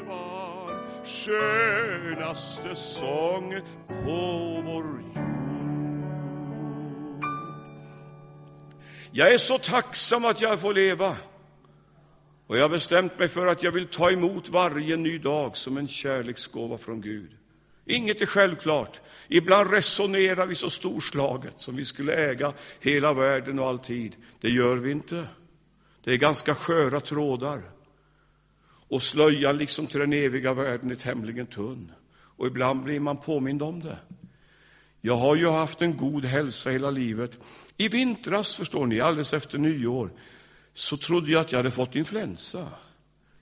var skönaste sång på vår jord. Jag är så tacksam att jag får leva. Och jag har bestämt mig för att jag vill ta emot varje ny dag som en kärleksgåva från Gud. Inget är självklart. Ibland resonerar vi så storslaget som vi skulle äga hela världen och all tid. Det gör vi inte. Det är ganska sköra trådar. Och slöjan liksom till den eviga världen är tämligen tunn. Och ibland blir man påmind om det. Jag har ju haft en god hälsa hela livet. I vintras, förstår ni, alldeles efter nyår, så trodde jag att jag hade fått influensa.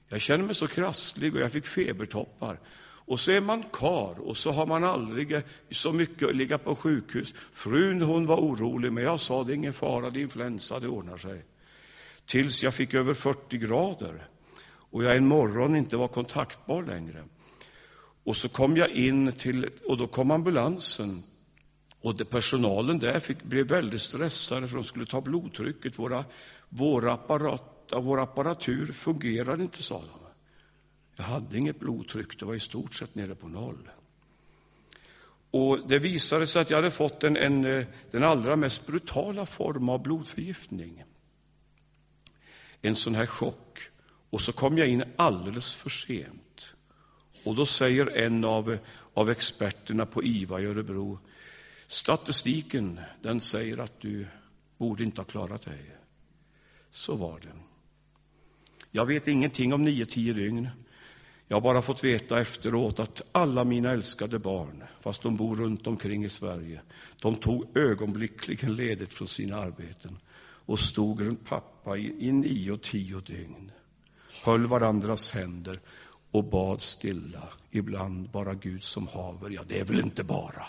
Jag kände mig så krasslig och jag fick febertoppar. Och så är man kar och så har man aldrig så mycket att ligga på sjukhus. Frun hon var orolig, men jag sa det är ingen fara, det är influensa, det ordnar sig. Tills jag fick över 40 grader och jag en morgon inte var kontaktbar längre. Och så kom jag in till, och då kom ambulansen. Och det, personalen där fick, blev väldigt stressade för de skulle ta blodtrycket. Våra, våra apparat, vår apparatur fungerar inte, sa de. Jag hade inget blodtryck, det var i stort sett nere på noll. Och Det visade sig att jag hade fått en, en, den allra mest brutala form av blodförgiftning. En sån här chock. Och så kom jag in alldeles för sent. Och då säger en av, av experterna på IVA i Örebro, statistiken den säger att du borde inte ha klarat dig. Så var det. Jag vet ingenting om nio, tio dygn. Jag har bara fått veta efteråt att alla mina älskade barn, fast de bor runt omkring i Sverige, de tog ögonblickligen ledigt från sina arbeten och stod runt pappa i, i nio och tio dygn, höll varandras händer och bad stilla, ibland bara Gud som haver. Ja, det är väl inte bara.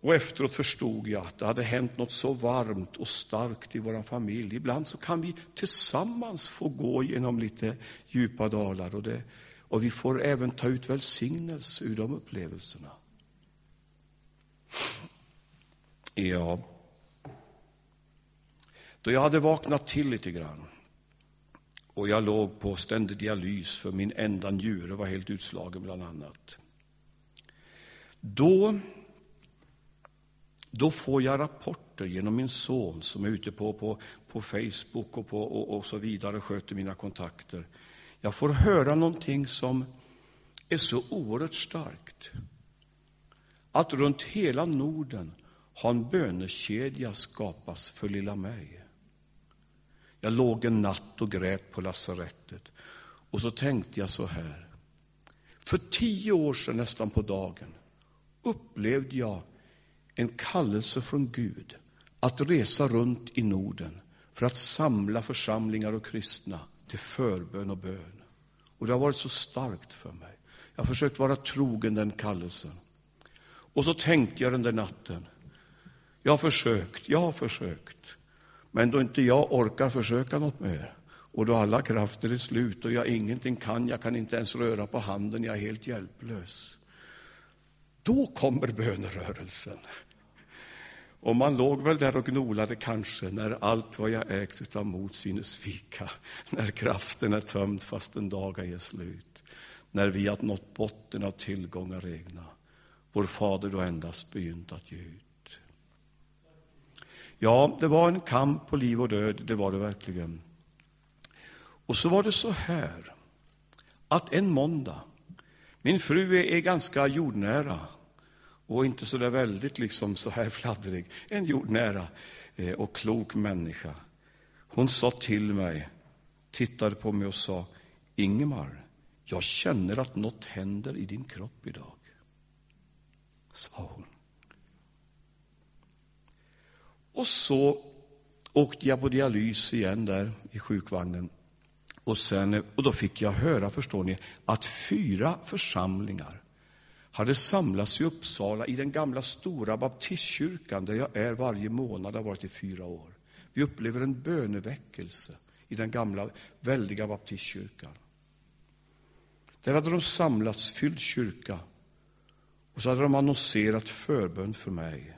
Och efteråt förstod jag att det hade hänt något så varmt och starkt i vår familj. Ibland så kan vi tillsammans få gå genom lite djupa dalar och, det, och vi får även ta ut välsignelse ur de upplevelserna. Ja, då jag hade vaknat till lite grann och jag låg på ständig dialys för min enda njure var helt utslagen bland annat. Då då får jag rapporter genom min son som är ute på, på, på Facebook och, på, och, och så vidare och sköter mina kontakter. Jag får höra någonting som är så oerhört starkt. Att runt hela Norden har en bönekedja skapats för lilla mig. Jag låg en natt och grät på lasarettet och så tänkte jag så här. För tio år sedan nästan på dagen upplevde jag en kallelse från Gud att resa runt i Norden för att samla församlingar och kristna till förbön och bön. Och det har varit så starkt för mig. Jag har försökt vara trogen den kallelsen. Och så tänkte jag den där natten. Jag har försökt, jag har försökt. Men då inte jag orkar försöka något mer och då alla krafter är slut och jag ingenting kan, jag kan inte ens röra på handen, jag är helt hjälplös. Då kommer bönerörelsen. Och man låg väl där och gnolade kanske när allt vad jag ägt utav mod synes vika, när kraften är tömd fastän dag är slut, när vi har nått botten av tillgångar egna, vår fader då endast begynt att ge ut. Ja, det var en kamp på liv och död, det var det verkligen. Och så var det så här, att en måndag, min fru är ganska jordnära, och inte så där väldigt liksom så här fladdrig. En jordnära eh, och klok människa. Hon sa till mig, tittade på mig och sa Ingemar, jag känner att något händer i din kropp idag. Sa hon. Och så åkte jag på dialys igen där i sjukvagnen. Och, sen, och då fick jag höra, förstår ni, att fyra församlingar hade samlats i Uppsala i den gamla stora baptistkyrkan där jag är varje månad, har varit i fyra år. Vi upplever en böneväckelse i den gamla väldiga baptistkyrkan. Där hade de samlats, fylld kyrka, och så hade de annonserat förbön för mig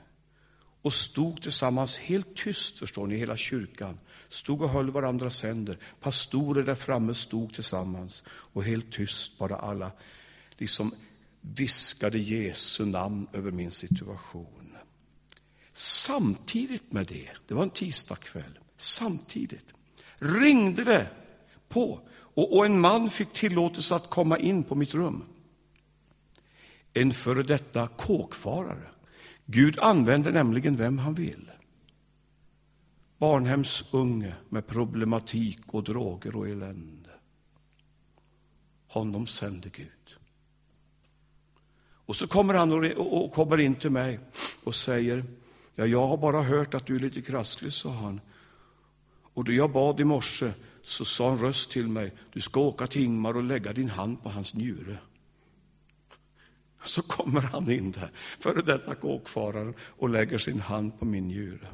och stod tillsammans helt tyst, förstår ni, hela kyrkan. Stod och höll varandras händer. Pastorer där framme stod tillsammans och helt tyst, bara alla liksom viskade Jesu namn över min situation. Samtidigt med det, det var en tisdagkväll, samtidigt ringde det på och, och en man fick tillåtelse att komma in på mitt rum. En före detta kåkfarare. Gud använder nämligen vem han vill. Barnhemsunge med problematik och droger och elände. Honom sände Gud. Och så kommer han och, och kommer in till mig och säger, ja, jag har bara hört att du är lite krasslig, sa han. Och då jag bad i morse så sa en röst till mig, du ska åka till Ingmar och lägga din hand på hans njure. Så kommer han in där, före detta kåkfararen, och lägger sin hand på min njure.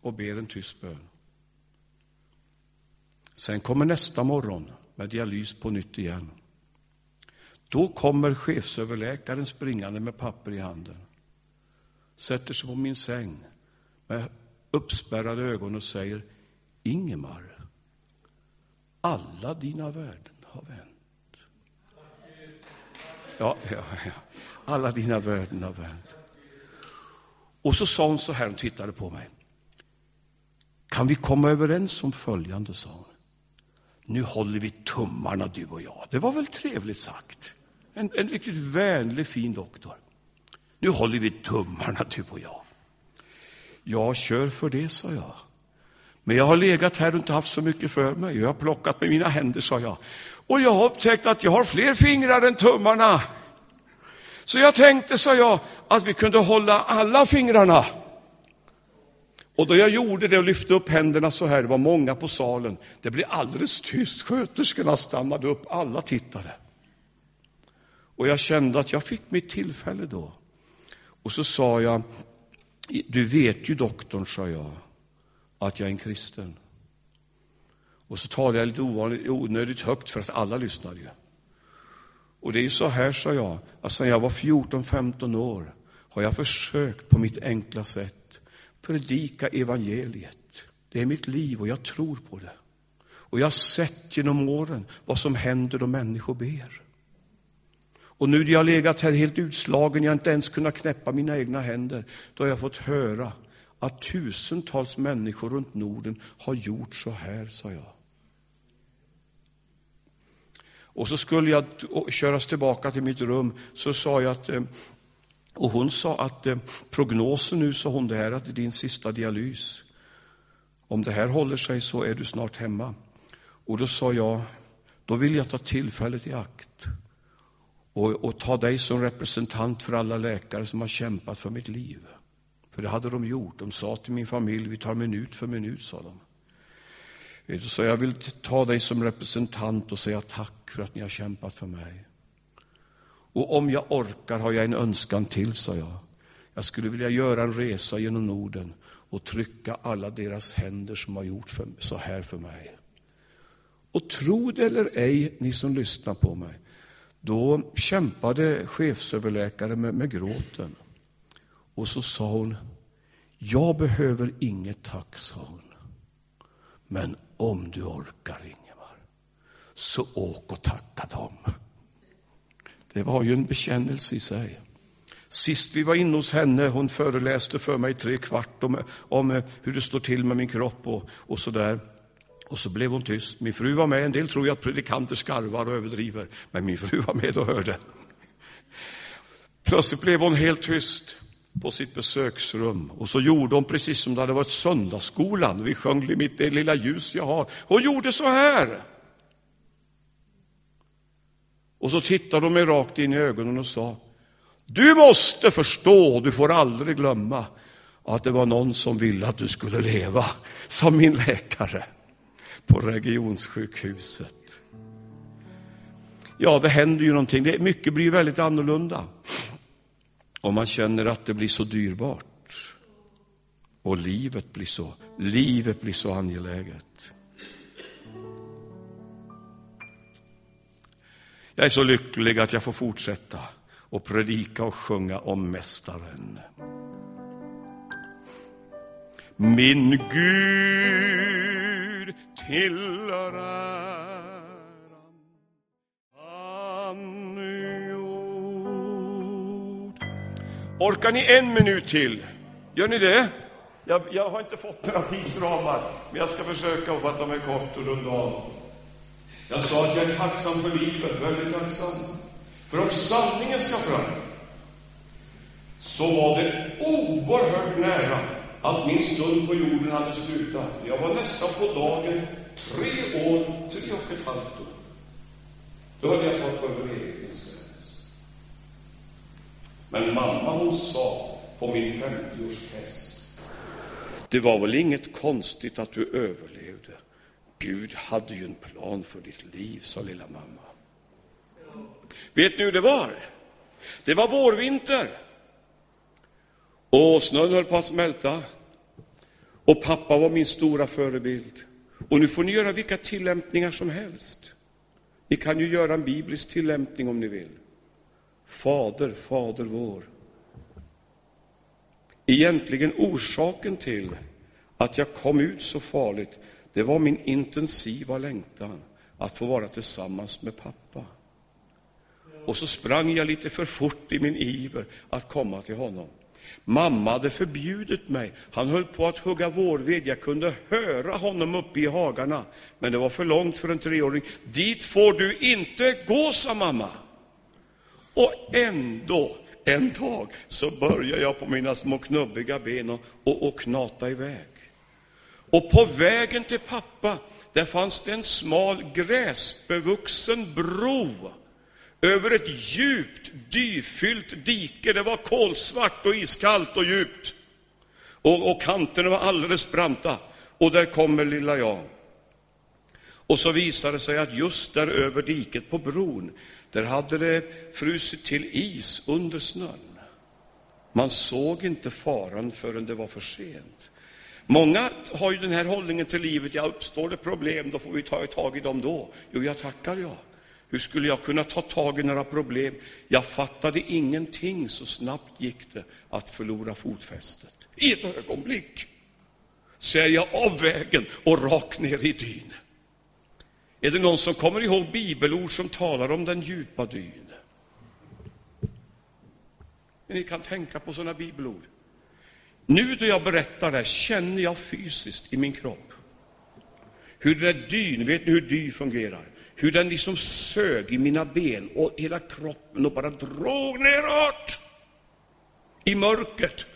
Och ber en tyst bön. Sen kommer nästa morgon med dialys på nytt igen. Då kommer chefsöverläkaren springande med papper i handen. Sätter sig på min säng med uppspärrade ögon och säger Ingemar, alla dina värden har vänt. Ja, ja, ja. Alla dina värden har vänt. Och så sa hon så här, hon tittade på mig. Kan vi komma överens om följande, sa hon. Nu håller vi tummarna du och jag. Det var väl trevligt sagt. En, en riktigt vänlig, fin doktor. Nu håller vi tummarna du och jag. Jag kör för det, sa jag. Men jag har legat här och inte haft så mycket för mig. Jag har plockat med mina händer, sa jag. Och jag har upptäckt att jag har fler fingrar än tummarna. Så jag tänkte, sa jag, att vi kunde hålla alla fingrarna. Och då jag gjorde det och lyfte upp händerna så här, det var många på salen, det blev alldeles tyst. Sköterskorna stannade upp, alla tittade. Och jag kände att jag fick mitt tillfälle då. Och så sa jag, du vet ju doktorn, sa jag, att jag är en kristen. Och så talade jag lite ovanligt, onödigt högt för att alla lyssnade ju. Och det är ju så här, sa jag, att sedan jag var 14-15 år har jag försökt på mitt enkla sätt predika evangeliet. Det är mitt liv och jag tror på det. Och jag har sett genom åren vad som händer då människor ber. Och nu när jag legat här helt utslagen, jag har inte ens kunnat knäppa mina egna händer, då har jag fått höra att tusentals människor runt Norden har gjort så här, sa jag. Och så skulle jag köras tillbaka till mitt rum, så sa jag att, eh, och hon sa att eh, prognosen nu, sa hon, det här att det är din sista dialys. Om det här håller sig så är du snart hemma. Och då sa jag, då vill jag ta tillfället i akt och, och ta dig som representant för alla läkare som har kämpat för mitt liv. För det hade de gjort. De sa till min familj, vi tar minut för minut, sa de. Så jag vill ta dig som representant och säga tack för att ni har kämpat för mig. Och om jag orkar har jag en önskan till, sa jag. Jag skulle vilja göra en resa genom Norden och trycka alla deras händer som har gjort för, så här för mig. Och tro det eller ej, ni som lyssnar på mig, då kämpade chefsöverläkaren med, med gråten. Och så sa hon, jag behöver inget tack, sa hon. Men om du orkar, Ingemar, så åk och tacka dem. Det var ju en bekännelse i sig. Sist vi var inne hos henne, hon föreläste för mig tre kvart om, om hur det står till med min kropp och, och så där. Och så blev hon tyst. Min fru var med. En del tror ju att predikanter skarvar och överdriver, men min fru var med och hörde. Plötsligt blev hon helt tyst på sitt besöksrum och så gjorde hon precis som det hade varit söndagsskolan. Vi sjöng mitt det lilla ljus jag har. Hon gjorde så här. Och så tittade hon mig rakt in i ögonen och sa, du måste förstå, du får aldrig glömma att det var någon som ville att du skulle leva, som min läkare på regionsjukhuset. Ja, det händer ju någonting. Mycket blir väldigt annorlunda. Om man känner att det blir så dyrbart och livet blir så, livet blir så angeläget. Jag är så lycklig att jag får fortsätta och predika och sjunga om Mästaren. Min Gud tillhör Orkar ni en minut till? Gör ni det? Jag, jag har inte fått några tidsramar, men jag ska försöka att fatta mig kort och runda av. Jag sa att jag är tacksam för livet, väldigt tacksam. För om sanningen ska fram, så var det oerhört nära att min stund på jorden hade slutat. Jag var nästan på dagen tre år, tre och ett halvt år. Då höll jag på att gå över evighetens. Men mamma hon sa på min 50-årsfest, det var väl inget konstigt att du överlevde. Gud hade ju en plan för ditt liv, sa lilla mamma. Vet ni hur det var? Det var vårvinter. Och snön höll på att smälta. Och pappa var min stora förebild. Och nu får ni göra vilka tillämpningar som helst. Ni kan ju göra en biblisk tillämpning om ni vill. Fader, Fader vår. Egentligen orsaken till att jag kom ut så farligt, det var min intensiva längtan att få vara tillsammans med pappa. Och så sprang jag lite för fort i min iver att komma till honom. Mamma hade förbjudit mig. Han höll på att hugga vårved. Jag kunde höra honom uppe i hagarna. Men det var för långt för en treåring. Dit får du inte gå, sa mamma. Och ändå, en dag, så började jag på mina små knubbiga ben och, och, och knata iväg. Och på vägen till pappa, där fanns det en smal gräsbevuxen bro över ett djupt, dyfyllt dike. Det var kolsvart och iskallt och djupt. Och, och kanterna var alldeles branta. Och där kommer lilla jag. Och så visade det sig att just där över diket på bron, där hade det frusit till is under snön. Man såg inte faran förrän det var för sent. Många har ju den här hållningen till livet, ja, uppstår det problem, då får vi ta tag i dem då. Jo, jag tackar jag. Hur skulle jag kunna ta tag i några problem? Jag fattade ingenting, så snabbt gick det att förlora fotfästet. I ett ögonblick så är jag av vägen och rakt ner i dyn. Är det någon som kommer ihåg bibelord som talar om den djupa dyn? Ni kan tänka på sådana bibelord. Nu då jag berättar det känner jag fysiskt i min kropp hur det är dyn, vet ni hur dy fungerar? hur den liksom sög i mina ben och hela kroppen och bara drog neråt i mörkret.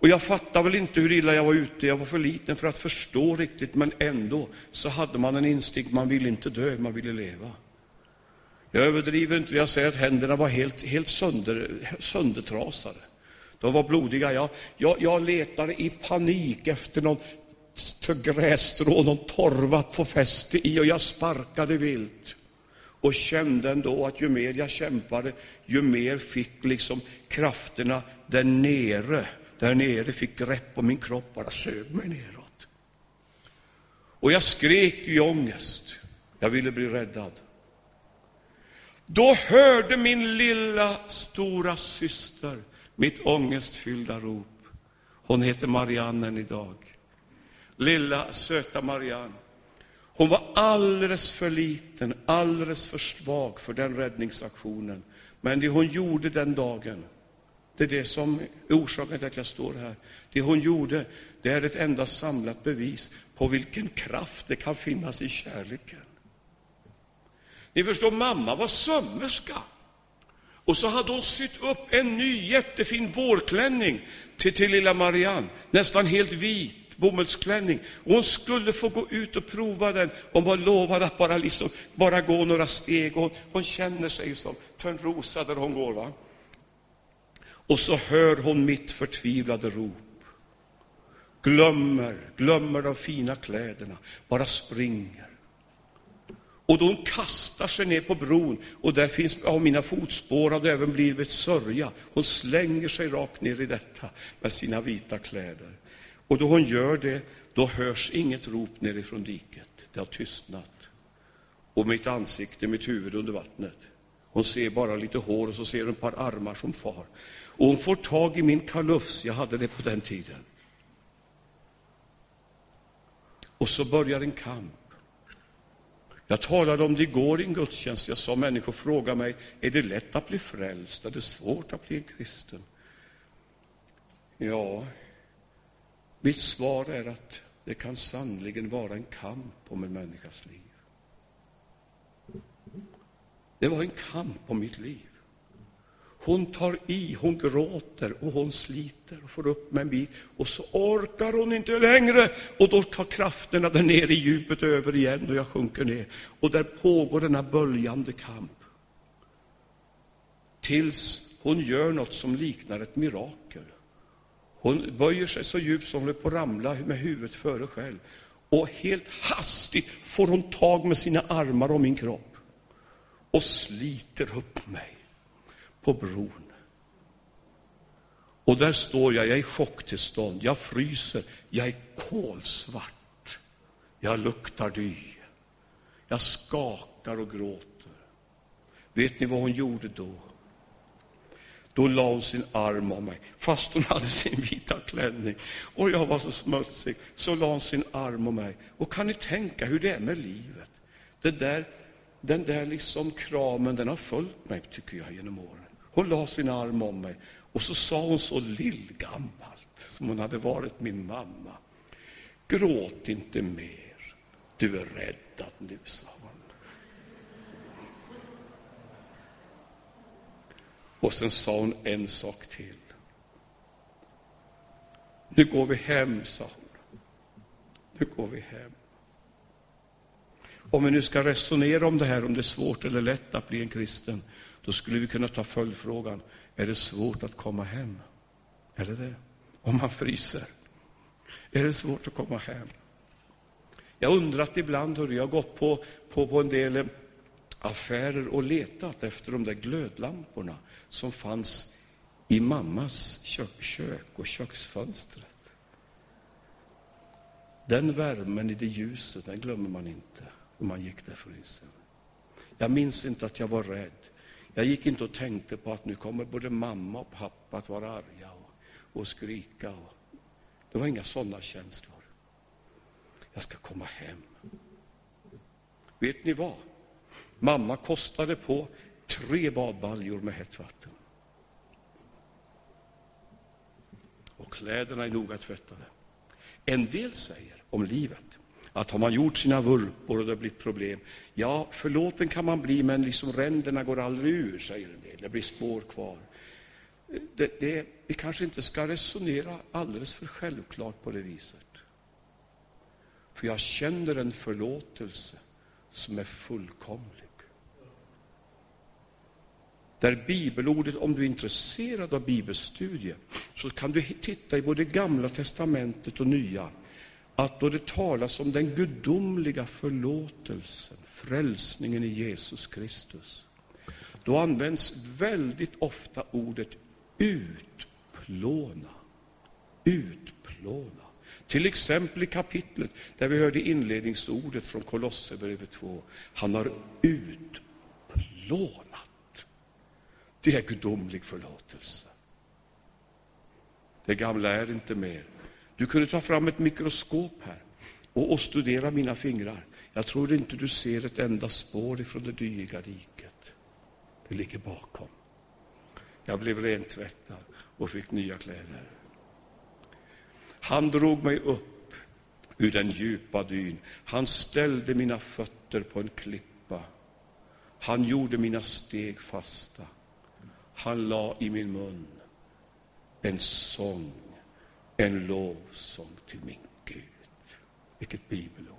Och jag fattade väl inte hur illa jag var ute, jag var för liten för att förstå riktigt, men ändå så hade man en instinkt, man ville inte dö, man ville leva. Jag överdriver inte när jag säger att händerna var helt, helt sönder, söndertrasade. De var blodiga. Jag, jag, jag letade i panik efter någon grässtrå, någon torva att få fäste i och jag sparkade vilt. Och kände ändå att ju mer jag kämpade, ju mer fick liksom krafterna där nere, där nere fick grepp om min kropp, bara sög mig neråt. Och jag skrek i ångest. Jag ville bli räddad. Då hörde min lilla stora syster mitt ångestfyllda rop. Hon heter Marianne än idag lilla söta Marianne. Hon var alldeles för liten, alldeles för svag för den räddningsaktionen. Men det hon gjorde den dagen, det är det som är orsaken till att jag står här. Det hon gjorde, det är ett enda samlat bevis på vilken kraft det kan finnas i kärleken. Ni förstår, mamma var sömmerska. Och så hade hon sytt upp en ny jättefin vårklänning till, till lilla Marianne, nästan helt vit bomullsklänning. Och hon skulle få gå ut och prova den Hon var lovad att bara, liksom, bara gå några steg. Och hon känner sig som Törnrosa där hon går. Va? Och så hör hon mitt förtvivlade rop. Glömmer, glömmer de fina kläderna, bara springer. Och då hon kastar sig ner på bron, och där finns av mina fotspår har det även blivit sörja. Hon slänger sig rakt ner i detta med sina vita kläder. Och då hon gör det, då hörs inget rop nerifrån diket. Det har tystnat. Och mitt ansikte, mitt huvud under vattnet. Hon ser bara lite hår och så ser hon ett par armar som far. Och hon får tag i min kalufs, jag hade det på den tiden. Och så börjar en kamp. Jag talade om det igår i en gudstjänst. Jag sa människor frågar mig, är det lätt att bli frälst? Är det svårt att bli en kristen? Ja, mitt svar är att det kan sannligen vara en kamp om en människas liv. Det var en kamp om mitt liv. Hon tar i, hon gråter och hon sliter och får upp med en bit och så orkar hon inte längre och då tar krafterna där nere i djupet över igen och jag sjunker ner. Och där pågår denna böljande kamp. Tills hon gör något som liknar ett mirakel. Hon böjer sig så djupt som hon är på att ramla med huvudet före själv. Och helt hastigt får hon tag med sina armar om min kropp och sliter upp mig på bron. Och där står jag, jag är i chocktillstånd, jag fryser, jag är kolsvart. Jag luktar dy. Jag skakar och gråter. Vet ni vad hon gjorde då? Då la hon sin arm om mig, fast hon hade sin vita klänning. Och jag var så smutsig, så la hon sin arm om mig. Och kan ni tänka hur det är med livet? Det där, den där liksom kramen, den har följt mig, tycker jag, genom åren. Hon la sin arm om mig och så sa hon så lillgammalt, som hon hade varit min mamma. Gråt inte mer, du är räddad nu, sa hon. Och sen sa hon en sak till. Nu går vi hem, sa hon. Nu går vi hem. Om vi nu ska resonera om det här, om det är svårt eller lätt att bli en kristen, då skulle vi kunna ta följdfrågan, är det svårt att komma hem? Är det det? Om man fryser. Är det svårt att komma hem? Jag har undrat ibland, hur jag har gått på, på, på en del eh, affärer och letat efter de där glödlamporna som fanns i mammas kök, kök och köksfönstret. Den värmen i det ljuset, den glömmer man inte om man gick där frysen. Jag minns inte att jag var rädd. Jag gick inte och tänkte på att nu kommer både mamma och pappa att vara arga och, och skrika. Och, det var inga sådana känslor. Jag ska komma hem. Vet ni vad? Mamma kostade på tre badbaljor med hett vatten. Och kläderna är noga tvättade. En del säger om livet att har man gjort sina vurpor och det har blivit problem, ja, förlåten kan man bli, men liksom ränderna går aldrig ur, säger en del. Det blir spår kvar. Det, det, vi kanske inte ska resonera alldeles för självklart på det viset. För jag känner en förlåtelse som är fullkomlig. Där bibelordet, om du är intresserad av bibelstudie, så kan du titta i både Gamla testamentet och Nya att då det talas om den gudomliga förlåtelsen, frälsningen i Jesus Kristus, då används väldigt ofta ordet utplåna. Utplåna. Till exempel i kapitlet där vi hörde inledningsordet från Kolosserbrevet 2. Han har utplånat. Det är gudomlig förlåtelse. Det gamla är inte mer. Du kunde ta fram ett mikroskop här och, och studera mina fingrar. Jag tror inte du ser ett enda spår ifrån det dyiga riket. Det ligger bakom. Jag blev rentvättad och fick nya kläder. Han drog mig upp ur den djupa dyn. Han ställde mina fötter på en klippa. Han gjorde mina steg fasta. Han la i min mun en sång en lovsång till min Gud. Vilket bibelord.